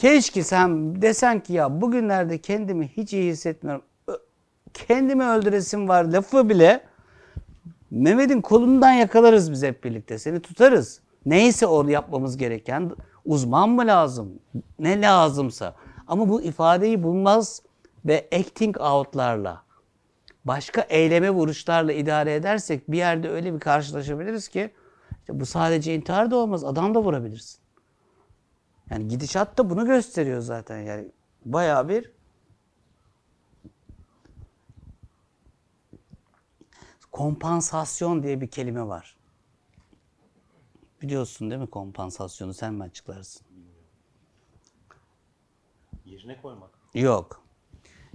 Keşke sen desen ki ya bugünlerde kendimi hiç iyi hissetmiyorum. Kendimi öldüresim var lafı bile Mehmet'in kolundan yakalarız biz hep birlikte. Seni tutarız. Neyse o yapmamız gereken uzman mı lazım? Ne lazımsa. Ama bu ifadeyi bulmaz ve acting out'larla başka eyleme vuruşlarla idare edersek bir yerde öyle bir karşılaşabiliriz ki işte bu sadece intihar da olmaz. Adam da vurabilirsin. Yani gidişat da bunu gösteriyor zaten yani. Bayağı bir kompansasyon diye bir kelime var. Biliyorsun değil mi kompansasyonu sen mi açıklarsın? Yerine koymak. Yok.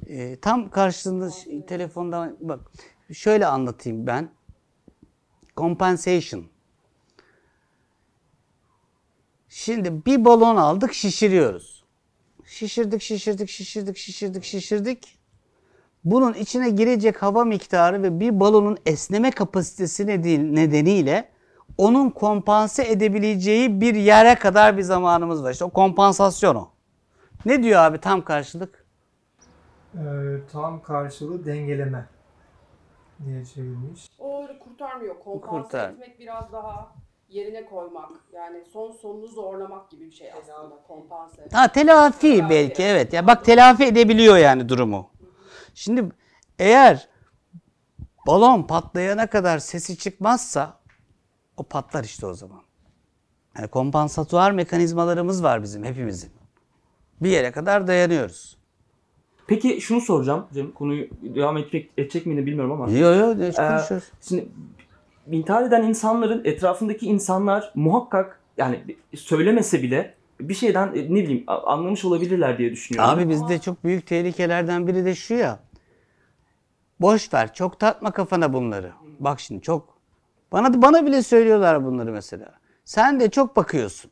Ee, tam karşısında ş- telefonda bak şöyle anlatayım ben. Compensation. Şimdi bir balon aldık şişiriyoruz. Şişirdik, şişirdik, şişirdik, şişirdik, şişirdik. Bunun içine girecek hava miktarı ve bir balonun esneme kapasitesi nedeni- nedeniyle onun kompanse edebileceği bir yere kadar bir zamanımız var. İşte o kompansasyon o. Ne diyor abi tam karşılık? Ee, tam karşılığı dengeleme diye çevirmiş. O öyle kurtarmıyor. Kompanse Kurtar. etmek biraz daha yerine koymak. Yani son sonunu zorlamak gibi bir şey aslında kompanse. Ha telafi Telafi. belki evet. Ya bak telafi edebiliyor yani durumu. Şimdi eğer balon patlayana kadar sesi çıkmazsa o patlar işte o zaman. Yani kompansatuar mekanizmalarımız var bizim hepimizin. Bir yere kadar dayanıyoruz. Peki şunu soracağım. Cem konuyu devam edecek, edecek miydi bilmiyorum ama. Yo yo ne Ee, konuşuyoruz? şimdi intihar eden insanların etrafındaki insanlar muhakkak yani söylemese bile bir şeyden e, ne bileyim anlamış olabilirler diye düşünüyorum. Abi bizde çok büyük tehlikelerden biri de şu ya. Boş ver, çok takma kafana bunları. Bak şimdi çok bana bana bile söylüyorlar bunları mesela. Sen de çok bakıyorsun.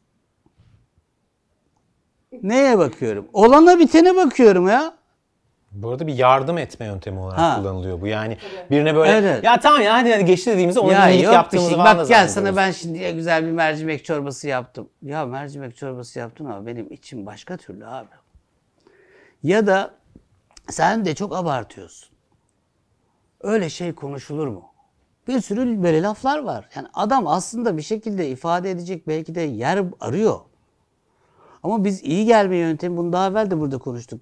Neye bakıyorum? Olana bitene bakıyorum ya. Bu arada bir yardım etme yöntemi olarak Ha. kullanılıyor bu. Yani birine böyle Evet. ya tamam ya hadi, hadi geçti dediğimizde ona ya iyilik bir yaptığımızı şey. Bak gel sana ben şimdi ya güzel bir mercimek çorbası yaptım. Ya mercimek çorbası yaptın ama benim içim başka türlü abi. Ya da sen de çok abartıyorsun. Öyle şey konuşulur mu? Bir sürü böyle laflar var. Yani adam aslında bir şekilde ifade edecek belki de yer arıyor. Ama biz iyi gelme yöntemi bunu daha evvel de burada konuştuk.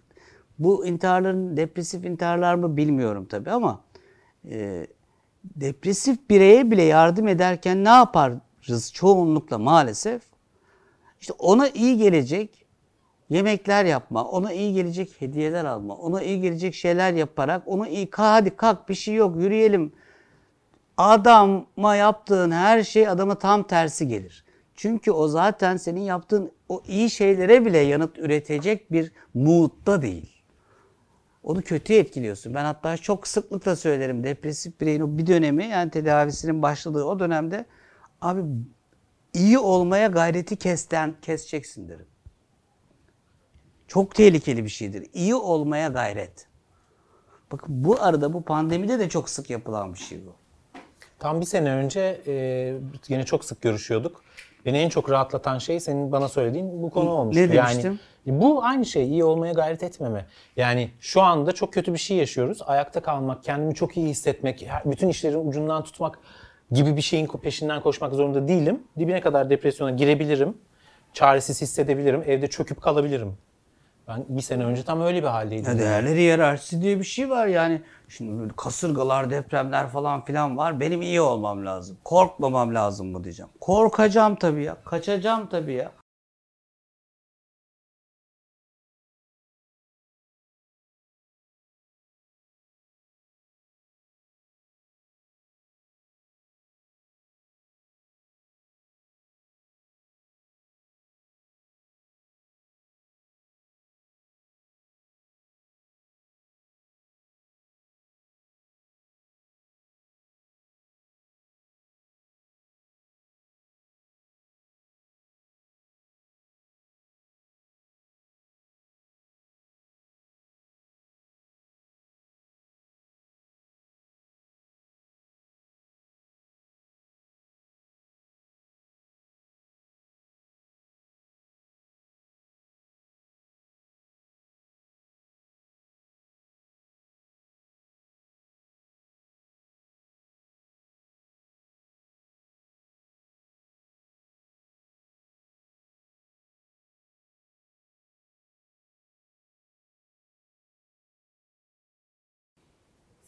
Bu intiharların depresif intiharlar mı bilmiyorum tabii ama e, depresif bireye bile yardım ederken ne yaparız çoğunlukla maalesef? İşte ona iyi gelecek yemekler yapma, ona iyi gelecek hediyeler alma, ona iyi gelecek şeyler yaparak onu iyi hadi kalk bir şey yok yürüyelim. Adama yaptığın her şey adama tam tersi gelir. Çünkü o zaten senin yaptığın o iyi şeylere bile yanıt üretecek bir moodda değil. Onu kötü etkiliyorsun. Ben hatta çok sıklıkla söylerim depresif bireyin o bir dönemi yani tedavisinin başladığı o dönemde abi iyi olmaya gayreti kesten keseceksin derim. Çok tehlikeli bir şeydir. İyi olmaya gayret. Bakın bu arada bu pandemide de çok sık yapılan bir şey bu. Tam bir sene önce e, yine çok sık görüşüyorduk. Beni en çok rahatlatan şey senin bana söylediğin bu konu olmuştu. ne demiştim? Yani bu aynı şey iyi olmaya gayret etmeme. Yani şu anda çok kötü bir şey yaşıyoruz. Ayakta kalmak, kendimi çok iyi hissetmek, bütün işlerin ucundan tutmak gibi bir şeyin peşinden koşmak zorunda değilim. Dibine kadar depresyona girebilirim. Çaresiz hissedebilirim. Evde çöküp kalabilirim. Ben bir sene önce tam öyle bir haldeydim. Ya değerleri hiyerarşisi diye bir şey var yani. Şimdi kasırgalar, depremler falan filan var. Benim iyi olmam lazım. Korkmamam lazım mı diyeceğim. Korkacağım tabii ya. Kaçacağım tabii ya.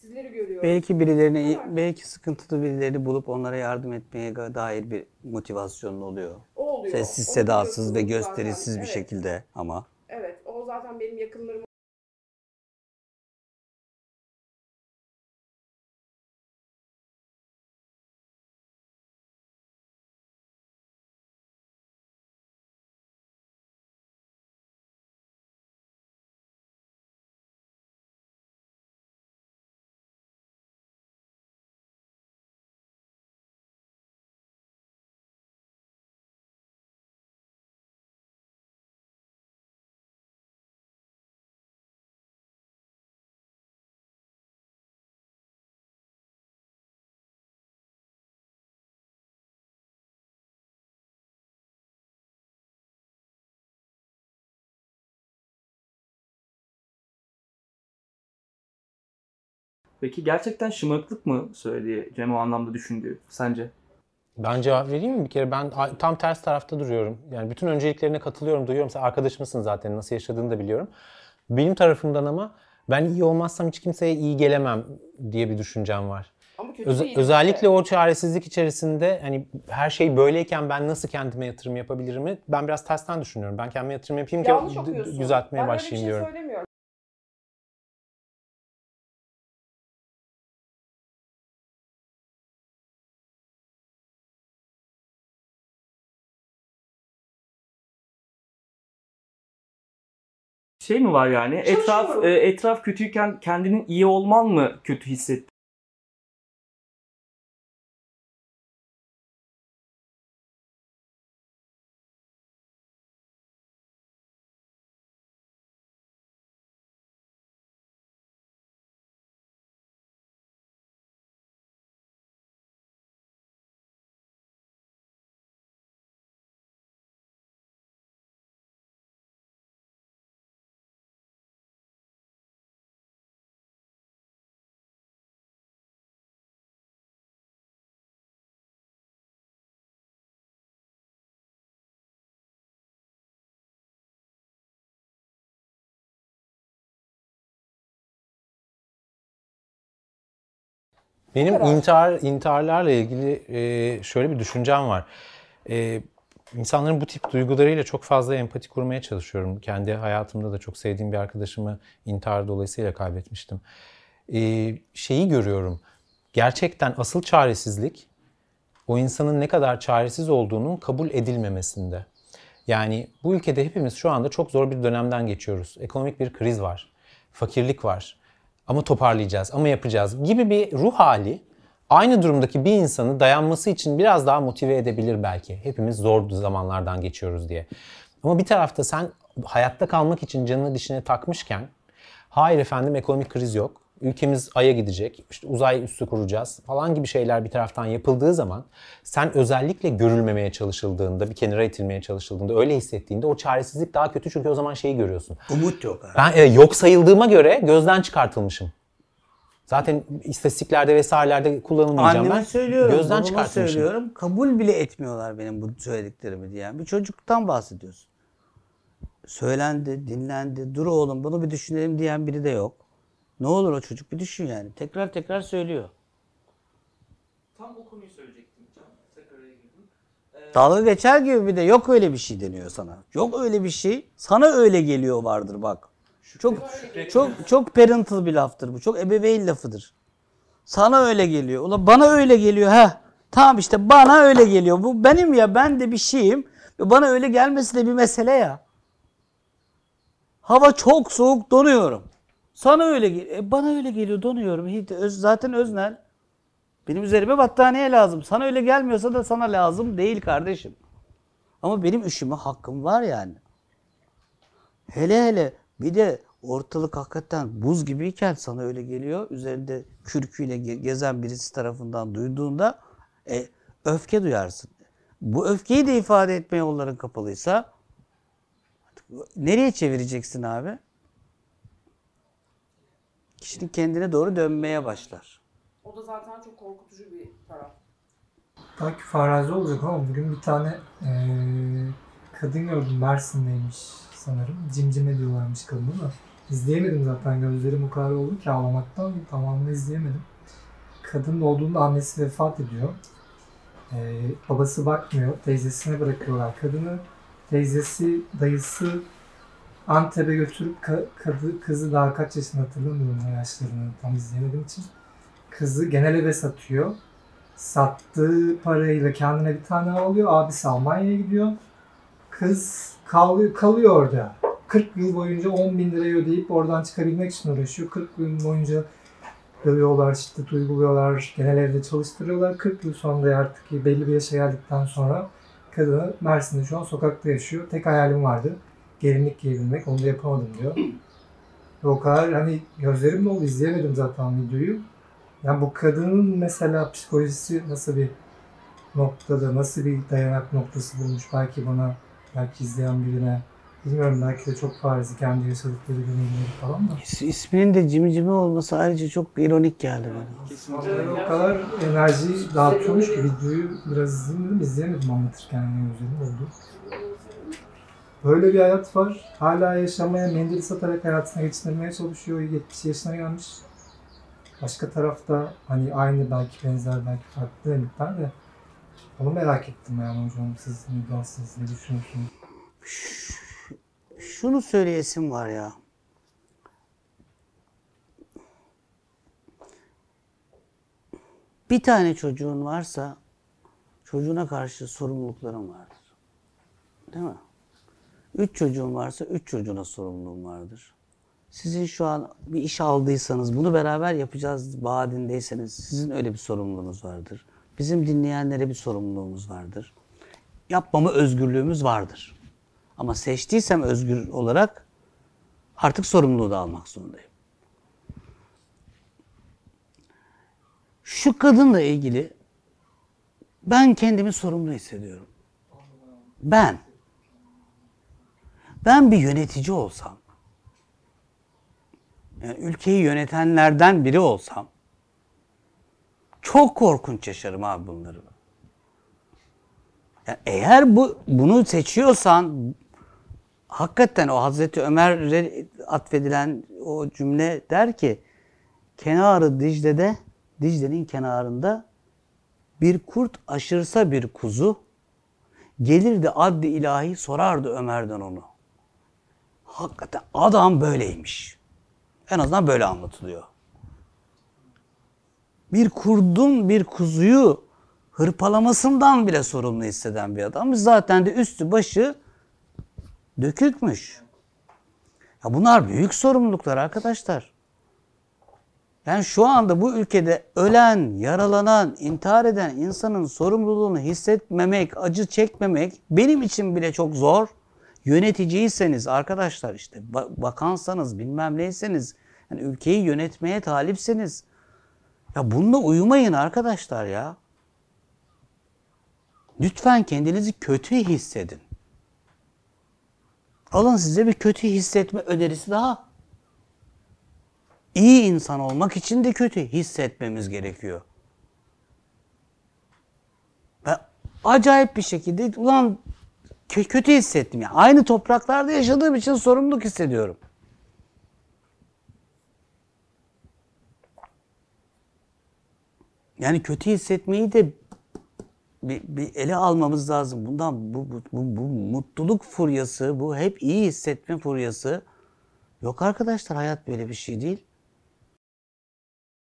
Sizleri görüyorum. Belki birilerini, belki sıkıntılı birilerini bulup onlara yardım etmeye dair bir motivasyonun oluyor. O oluyor. Sessiz Onu sedasız ve biliyorsunuz zaten. gösterişsiz bir Evet, şekilde ama. Evet. O zaten benim yakınlarım Peki gerçekten şımarıklık mı söylediği Cem o anlamda düşündüğü sence? Ben cevap vereyim mi? Bir kere ben tam ters tarafta duruyorum. Yani bütün önceliklerine katılıyorum, duyuyorum. Sen arkadaşımsın zaten, nasıl yaşadığını da biliyorum. Benim tarafımdan ama ben iyi olmazsam hiç kimseye iyi gelemem diye bir düşüncem var. değil. özellikle o çaresizlik içerisinde hani her şey böyleyken ben nasıl kendime yatırım yapabilirimi ben biraz tersten düşünüyorum. Ben kendime yatırım yapayım ki Yanlış d- okuyorsun. düzeltmeye ben başlayayım öyle bir şey diyorum. söylemiyorum. Şey mi var yani? Etraf Çalışıyorum. e, etraf kötüyken kendinin iyi olman mı kötü hissetti? Benim intihar intiharlarla ilgili e, şöyle bir düşüncem var. E, insanların bu tip duygularıyla çok fazla empati kurmaya çalışıyorum. Kendi hayatımda da çok sevdiğim bir arkadaşımı intihar dolayısıyla kaybetmiştim. E, şeyi görüyorum. Gerçekten asıl çaresizlik o insanın ne kadar çaresiz olduğunun kabul edilmemesinde. Yani bu ülkede hepimiz şu anda çok zor bir dönemden geçiyoruz. Ekonomik bir kriz var. Fakirlik var. Ama toparlayacağız, ama yapacağız gibi bir ruh hali aynı durumdaki bir insanı dayanması için biraz daha motive edebilir belki. Hepimiz zor zamanlardan geçiyoruz diye. Ama bir tarafta sen hayatta kalmak için canını dişine takmışken hayır efendim ekonomik kriz yok. Ülkemiz aya gidecek, işte uzay üssü kuracağız falan gibi şeyler bir taraftan yapıldığı zaman sen özellikle görülmemeye çalışıldığında, bir kenara itilmeye çalışıldığında, öyle hissettiğinde o çaresizlik daha kötü çünkü o zaman şeyi görüyorsun. Umut yok abi. Ben e, yok sayıldığıma göre gözden çıkartılmışım. Zaten istatistiklerde vesairelerde kullanılmayacağım Anneme ben. söylüyorum, Gözden babama çıkartılmışım. söylüyorum. Kabul bile etmiyorlar benim bu söylediklerimi diyen. Bir çocuktan bahsediyorsun. Söylendi, dinlendi. Dur oğlum bunu bir düşünelim diyen biri de yok. Ne olur o çocuk bir düşün yani. Tekrar tekrar söylüyor. Tam o konuyu söyleyecektim. Tekrar girdim. Dalga geçer gibi bir de yok öyle bir şey deniyor sana. Yok öyle bir şey. Sana öyle geliyor vardır bak. Çok çok çok parental bir laftır bu. Çok ebeveyn lafıdır. Sana öyle geliyor. Ulan bana öyle geliyor ha. Tamam işte bana öyle geliyor. Bu benim ya ben de bir şeyim. Bana öyle gelmesi de bir mesele ya. Hava çok soğuk donuyorum. Sana öyle geliyor. E bana öyle geliyor donuyorum. Öz, zaten öznel. Benim üzerime battaniye lazım. Sana öyle gelmiyorsa da sana lazım değil kardeşim. Ama benim üşüme hakkım var yani. Hele hele bir de ortalık hakikaten buz gibiyken sana öyle geliyor. Üzerinde kürküyle ge- gezen birisi tarafından duyduğunda e, öfke duyarsın. Bu öfkeyi de ifade etme yolların kapalıysa nereye çevireceksin abi? Kişinin kendine doğru dönmeye başlar. O da zaten çok korkutucu bir taraf. Belki farazi olacak ama bugün bir tane eee, kadın gördüm Mersin'deymiş sanırım. Cimcime diyorlarmış kadına da. İzleyemedim zaten. Gözlerim o kadar oldu ki ağlamaktan tamamını izleyemedim. Kadın olduğunda annesi vefat ediyor. Ee, babası bakmıyor. Teyzesine bırakıyorlar kadını. Teyzesi, dayısı Antep'e götürüp ka- kadı, kızı daha kaç yaşında hatırlamıyorum yaşlarını tam izleyemediğim için. Kızı genel eve satıyor. Sattığı parayla kendine bir tane alıyor. Abisi Almanya'ya gidiyor. Kız kalıyor, kalıyor orada. 40 yıl boyunca 10 bin lirayı ödeyip oradan çıkabilmek için uğraşıyor. 40 yıl boyunca dövüyorlar, şiddet uyguluyorlar, genel evde çalıştırıyorlar. 40 yıl sonra artık belli bir yaşa geldikten sonra kadını Mersin'de şu an sokakta yaşıyor. Tek hayalim vardı. Gelinlik giyebilmek. Onu da yapamadım diyor. Ve o kadar hani gözlerim oldu izleyemedim zaten videoyu. Yani bu kadının mesela psikolojisi nasıl bir noktada, nasıl bir dayanak noktası bulmuş belki bana, belki izleyen birine. Bilmiyorum belki de çok farizi kendi yaşadıkları deneyimleri falan da. İs- İsminin de cimcime olması ayrıca çok ironik geldi bana. Vallahi o kadar enerji dağıtıyormuş ki videoyu biraz izledim dedim, izleyemedim anlatırken yani gözlerim oldu. Böyle bir hayat var. Hala yaşamaya mendil satarak hayatını geçindirmeye çalışıyor. 70 yaşına gelmiş. Başka tarafta hani aynı belki benzer belki farklı dinamikler de onu merak ettim yani hocam siz dersiniz ne düşünüyorsunuz? Şunu söyleyesim var ya. Bir tane çocuğun varsa çocuğuna karşı sorumlulukların vardır. Değil mi? Üç çocuğun varsa üç çocuğuna sorumluluğun vardır. Sizin şu an bir iş aldıysanız, bunu beraber yapacağız vaadindeyseniz sizin öyle bir sorumluluğunuz vardır. Bizim dinleyenlere bir sorumluluğumuz vardır. Yapmama özgürlüğümüz vardır. Ama seçtiysem özgür olarak artık sorumluluğu da almak zorundayım. Şu kadınla ilgili ben kendimi sorumlu hissediyorum. Ben. Ben bir yönetici olsam, yani ülkeyi yönetenlerden biri olsam, çok korkunç yaşarım abi bunları. Yani eğer bu bunu seçiyorsan hakikaten o Hazreti Ömer'e atfedilen o cümle der ki kenarı Dicle'de Dicle'nin kenarında bir kurt aşırsa bir kuzu gelirdi adli ilahi sorardı Ömer'den onu. Hakikaten adam böyleymiş. En azından böyle anlatılıyor. Bir kurdun bir kuzuyu hırpalamasından bile sorumlu hisseden bir adam. Zaten de üstü başı dökükmüş. Ya bunlar büyük sorumluluklar arkadaşlar. Yani şu anda bu ülkede ölen, yaralanan, intihar eden insanın sorumluluğunu hissetmemek, acı çekmemek benim için bile çok zor. Yöneticiyseniz arkadaşlar işte ba- bakansanız bilmem neyseniz yani ülkeyi yönetmeye talipseniz ya bununla uyumayın arkadaşlar ya. Lütfen kendinizi kötü hissedin. Alın size bir kötü hissetme önerisi daha. İyi insan olmak için de kötü hissetmemiz gerekiyor. Ben acayip bir şekilde ulan kötü hissettim ya. Aynı topraklarda yaşadığım için sorumluluk hissediyorum. Yani kötü hissetmeyi de bir, bir ele almamız lazım. Bundan bu, bu, bu, bu mutluluk furyası, bu hep iyi hissetme furyası yok arkadaşlar hayat böyle bir şey değil.